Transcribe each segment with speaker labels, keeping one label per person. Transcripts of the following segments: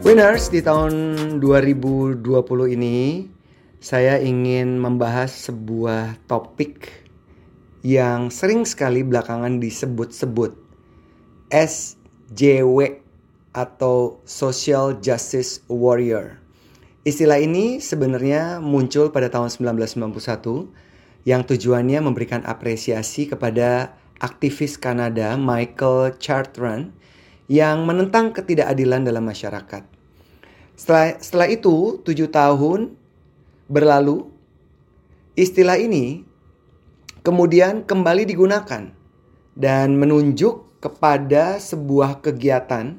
Speaker 1: Winners di tahun 2020 ini saya ingin membahas sebuah topik yang sering sekali belakangan disebut-sebut SJW atau Social Justice Warrior. Istilah ini sebenarnya muncul pada tahun 1991 yang tujuannya memberikan apresiasi kepada aktivis Kanada Michael Chartrand yang menentang ketidakadilan dalam masyarakat. Setelah, setelah itu, tujuh tahun berlalu, istilah ini kemudian kembali digunakan dan menunjuk kepada sebuah kegiatan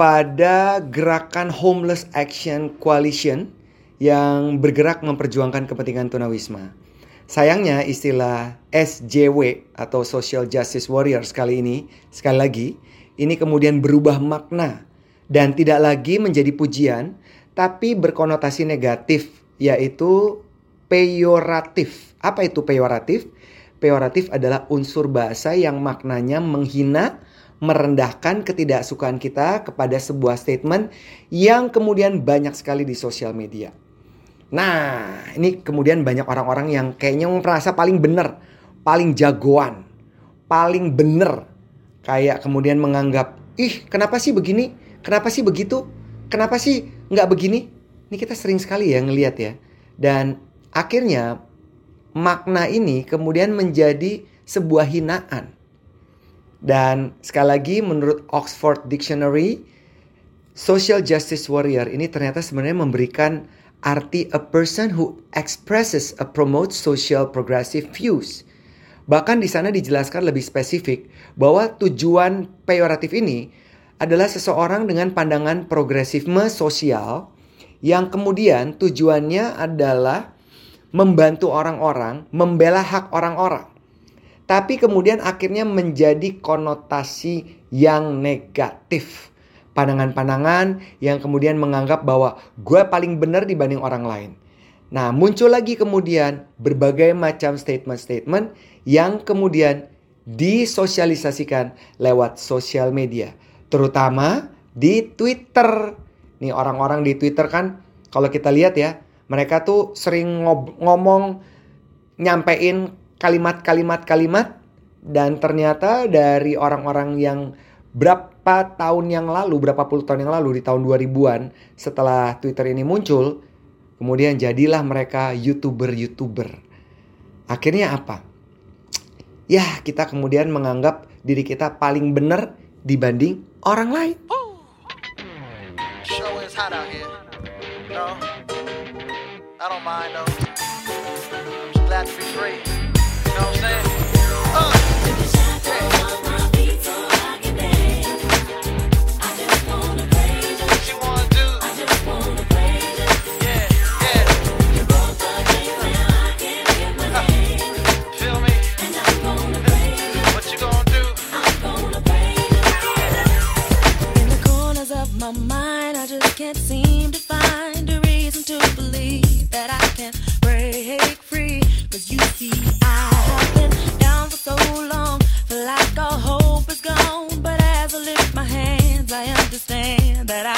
Speaker 1: pada gerakan Homeless Action Coalition yang bergerak memperjuangkan kepentingan tunawisma. Sayangnya istilah SJW atau Social Justice Warriors kali ini sekali lagi ini kemudian berubah makna dan tidak lagi menjadi pujian, tapi berkonotasi negatif, yaitu peyoratif. Apa itu peyoratif? Peyoratif adalah unsur bahasa yang maknanya menghina, merendahkan ketidaksukaan kita kepada sebuah statement yang kemudian banyak sekali di sosial media. Nah, ini kemudian banyak orang-orang yang kayaknya merasa paling benar, paling jagoan, paling benar Kayak kemudian menganggap, ih kenapa sih begini? Kenapa sih begitu? Kenapa sih nggak begini? Ini kita sering sekali ya ngelihat ya. Dan akhirnya makna ini kemudian menjadi sebuah hinaan. Dan sekali lagi menurut Oxford Dictionary, social justice warrior ini ternyata sebenarnya memberikan arti a person who expresses a promotes social progressive views Bahkan di sana dijelaskan lebih spesifik bahwa tujuan peyoratif ini adalah seseorang dengan pandangan progresifme sosial yang kemudian tujuannya adalah membantu orang-orang, membela hak orang-orang. Tapi kemudian akhirnya menjadi konotasi yang negatif. Pandangan-pandangan yang kemudian menganggap bahwa gue paling benar dibanding orang lain. Nah, muncul lagi kemudian berbagai macam statement-statement yang kemudian disosialisasikan lewat sosial media, terutama di Twitter. Nih orang-orang di Twitter kan kalau kita lihat ya, mereka tuh sering ngomong nyampein kalimat-kalimat-kalimat dan ternyata dari orang-orang yang berapa tahun yang lalu, berapa puluh tahun yang lalu di tahun 2000-an setelah Twitter ini muncul, Kemudian jadilah mereka youtuber-youtuber. Akhirnya apa? Ya, kita kemudian menganggap diri kita paling benar dibanding orang lain.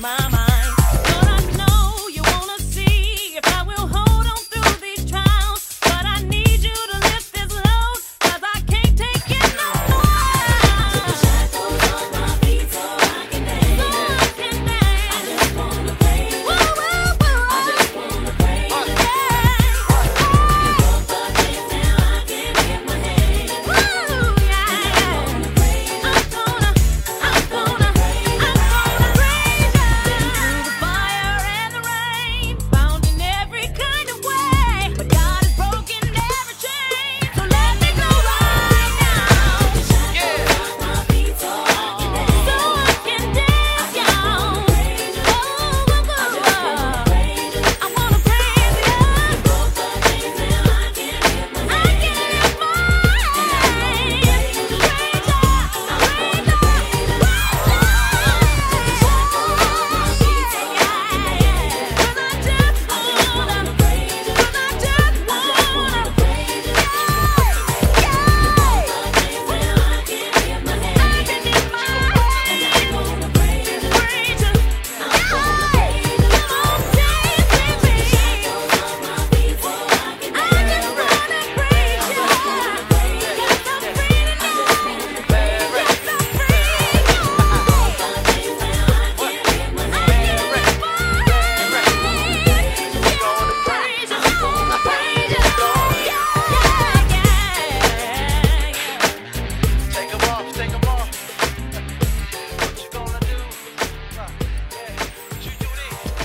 Speaker 1: my.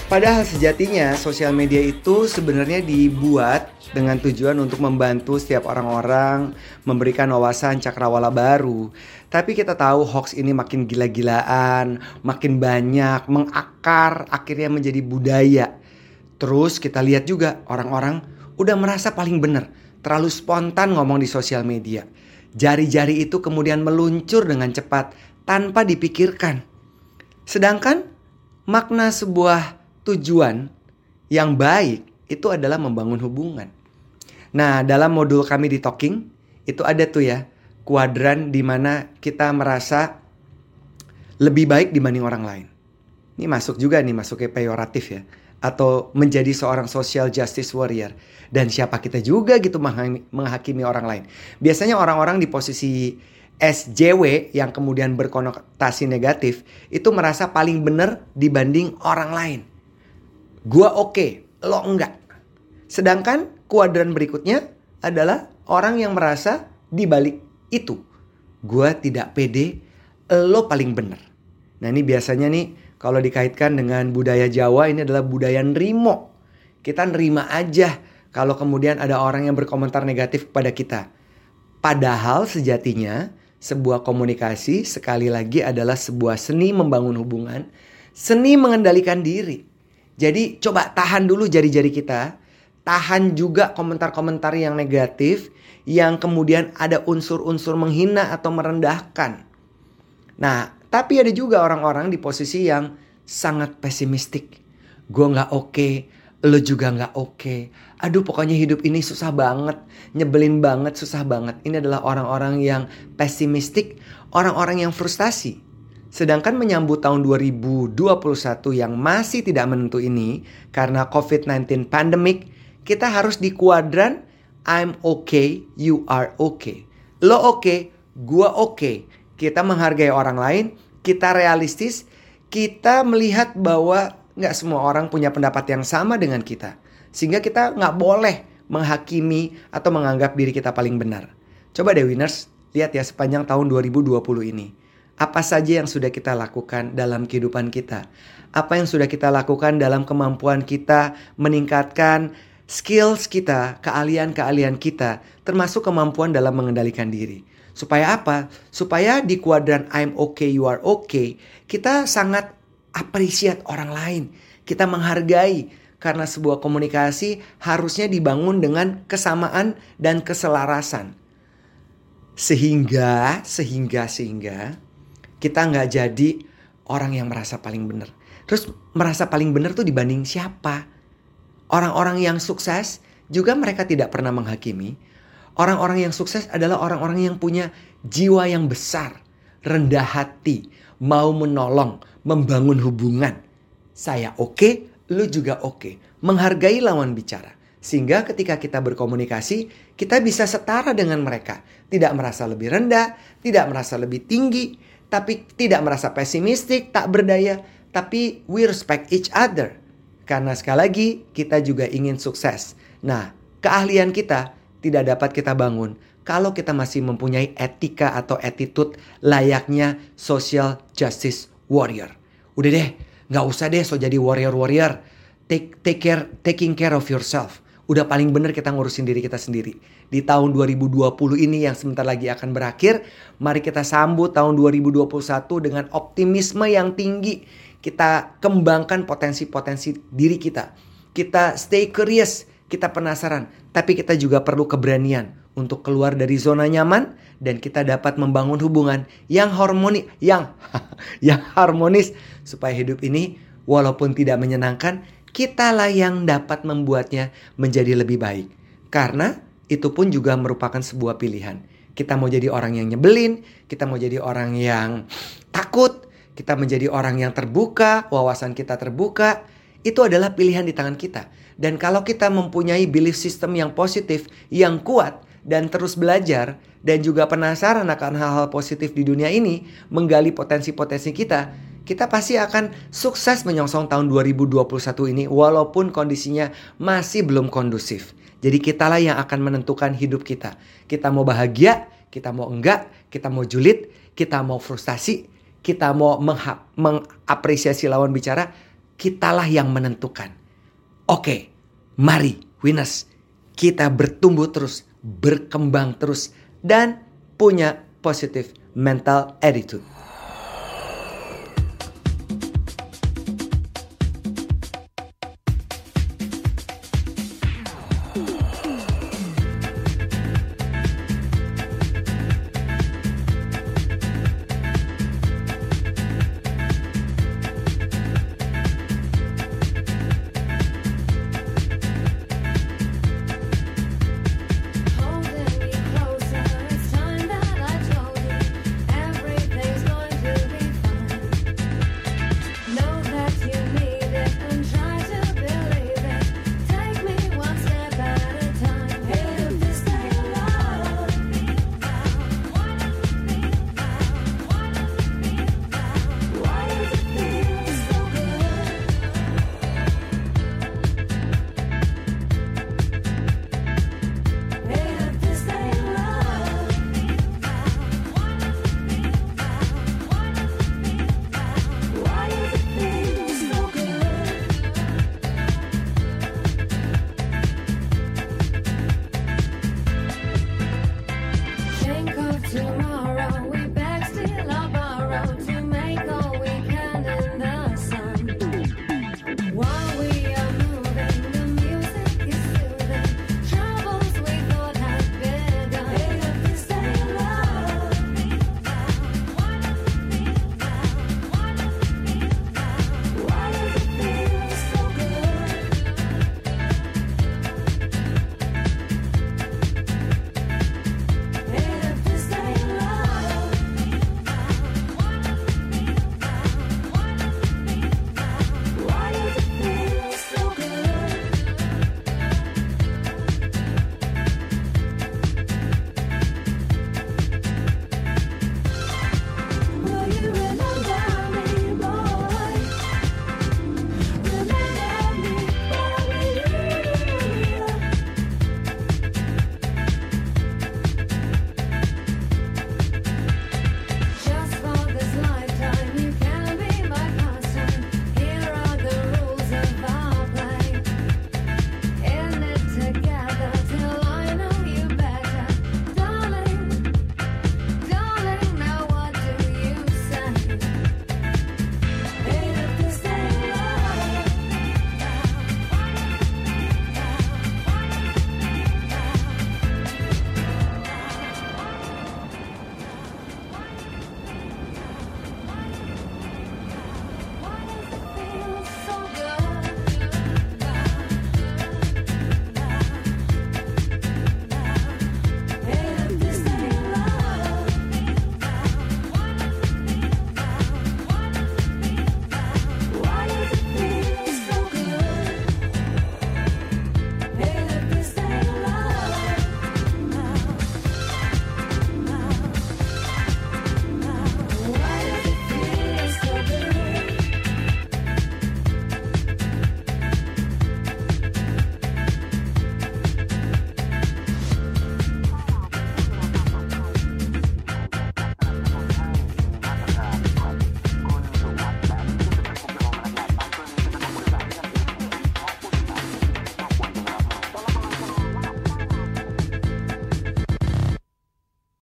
Speaker 1: Padahal sejatinya sosial media itu sebenarnya dibuat dengan tujuan untuk membantu setiap orang-orang memberikan wawasan cakrawala baru. Tapi kita tahu hoax ini makin gila-gilaan, makin banyak, mengakar, akhirnya menjadi budaya. Terus kita lihat juga orang-orang udah merasa paling benar, terlalu spontan ngomong di sosial media. Jari-jari itu kemudian meluncur dengan cepat tanpa dipikirkan. Sedangkan makna sebuah tujuan yang baik itu adalah membangun hubungan. Nah, dalam modul kami di Talking itu ada tuh ya kuadran di mana kita merasa lebih baik dibanding orang lain. Ini masuk juga nih masuk ke peyoratif ya atau menjadi seorang social justice warrior dan siapa kita juga gitu menghakimi orang lain. Biasanya orang-orang di posisi SJW yang kemudian berkonotasi negatif itu merasa paling benar dibanding orang lain. Gua oke, okay, lo enggak. Sedangkan kuadran berikutnya adalah orang yang merasa di balik itu. Gua tidak pede, lo paling benar. Nah ini biasanya nih kalau dikaitkan dengan budaya Jawa ini adalah budaya nerimo. Kita nerima aja kalau kemudian ada orang yang berkomentar negatif kepada kita. Padahal sejatinya sebuah komunikasi sekali lagi adalah sebuah seni membangun hubungan, seni mengendalikan diri. Jadi coba tahan dulu jari-jari kita. Tahan juga komentar-komentar yang negatif yang kemudian ada unsur-unsur menghina atau merendahkan. Nah, tapi ada juga orang-orang di posisi yang sangat pesimistik. Gue gak oke, okay, lo juga gak oke. Okay. Aduh pokoknya hidup ini susah banget, nyebelin banget, susah banget. Ini adalah orang-orang yang pesimistik, orang-orang yang frustasi. Sedangkan menyambut tahun 2021 yang masih tidak menentu ini karena COVID-19 pandemic, kita harus di kuadran I'm okay, you are okay. Lo oke, okay, gua oke. Okay. Kita menghargai orang lain, kita realistis, kita melihat bahwa nggak semua orang punya pendapat yang sama dengan kita. Sehingga kita nggak boleh menghakimi atau menganggap diri kita paling benar. Coba deh winners, lihat ya sepanjang tahun 2020 ini apa saja yang sudah kita lakukan dalam kehidupan kita? Apa yang sudah kita lakukan dalam kemampuan kita meningkatkan skills kita, keahlian-keahlian kita, termasuk kemampuan dalam mengendalikan diri. Supaya apa? Supaya di kuadran I'm okay, you are okay, kita sangat appreciate orang lain. Kita menghargai karena sebuah komunikasi harusnya dibangun dengan kesamaan dan keselarasan. Sehingga, sehingga, sehingga kita nggak jadi orang yang merasa paling benar. Terus merasa paling benar tuh dibanding siapa? Orang-orang yang sukses juga mereka tidak pernah menghakimi. Orang-orang yang sukses adalah orang-orang yang punya jiwa yang besar, rendah hati, mau menolong, membangun hubungan. Saya oke, okay, lu juga oke. Okay. Menghargai lawan bicara. Sehingga ketika kita berkomunikasi, kita bisa setara dengan mereka. Tidak merasa lebih rendah, tidak merasa lebih tinggi, tapi tidak merasa pesimistik, tak berdaya, tapi we respect each other. Karena sekali lagi kita juga ingin sukses. Nah, keahlian kita tidak dapat kita bangun kalau kita masih mempunyai etika atau attitude layaknya social justice warrior. Udah deh, nggak usah deh so jadi warrior-warrior. Take, take care, taking care of yourself. Udah paling bener kita ngurusin diri kita sendiri. Di tahun 2020 ini yang sebentar lagi akan berakhir, mari kita sambut tahun 2021 dengan optimisme yang tinggi. Kita kembangkan potensi-potensi diri kita. Kita stay curious, kita penasaran, tapi kita juga perlu keberanian untuk keluar dari zona nyaman dan kita dapat membangun hubungan yang harmoni yang yang harmonis supaya hidup ini walaupun tidak menyenangkan kitalah yang dapat membuatnya menjadi lebih baik. Karena itu pun juga merupakan sebuah pilihan. Kita mau jadi orang yang nyebelin, kita mau jadi orang yang takut, kita menjadi orang yang terbuka, wawasan kita terbuka, itu adalah pilihan di tangan kita. Dan kalau kita mempunyai belief system yang positif, yang kuat, dan terus belajar, dan juga penasaran akan hal-hal positif di dunia ini, menggali potensi-potensi kita, kita pasti akan sukses menyongsong tahun 2021 ini walaupun kondisinya masih belum kondusif. Jadi kitalah yang akan menentukan hidup kita. Kita mau bahagia, kita mau enggak, kita mau julid, kita mau frustasi, kita mau mengapresiasi lawan bicara, kitalah yang menentukan. Oke, mari winners, kita bertumbuh terus, berkembang terus, dan punya positive mental attitude.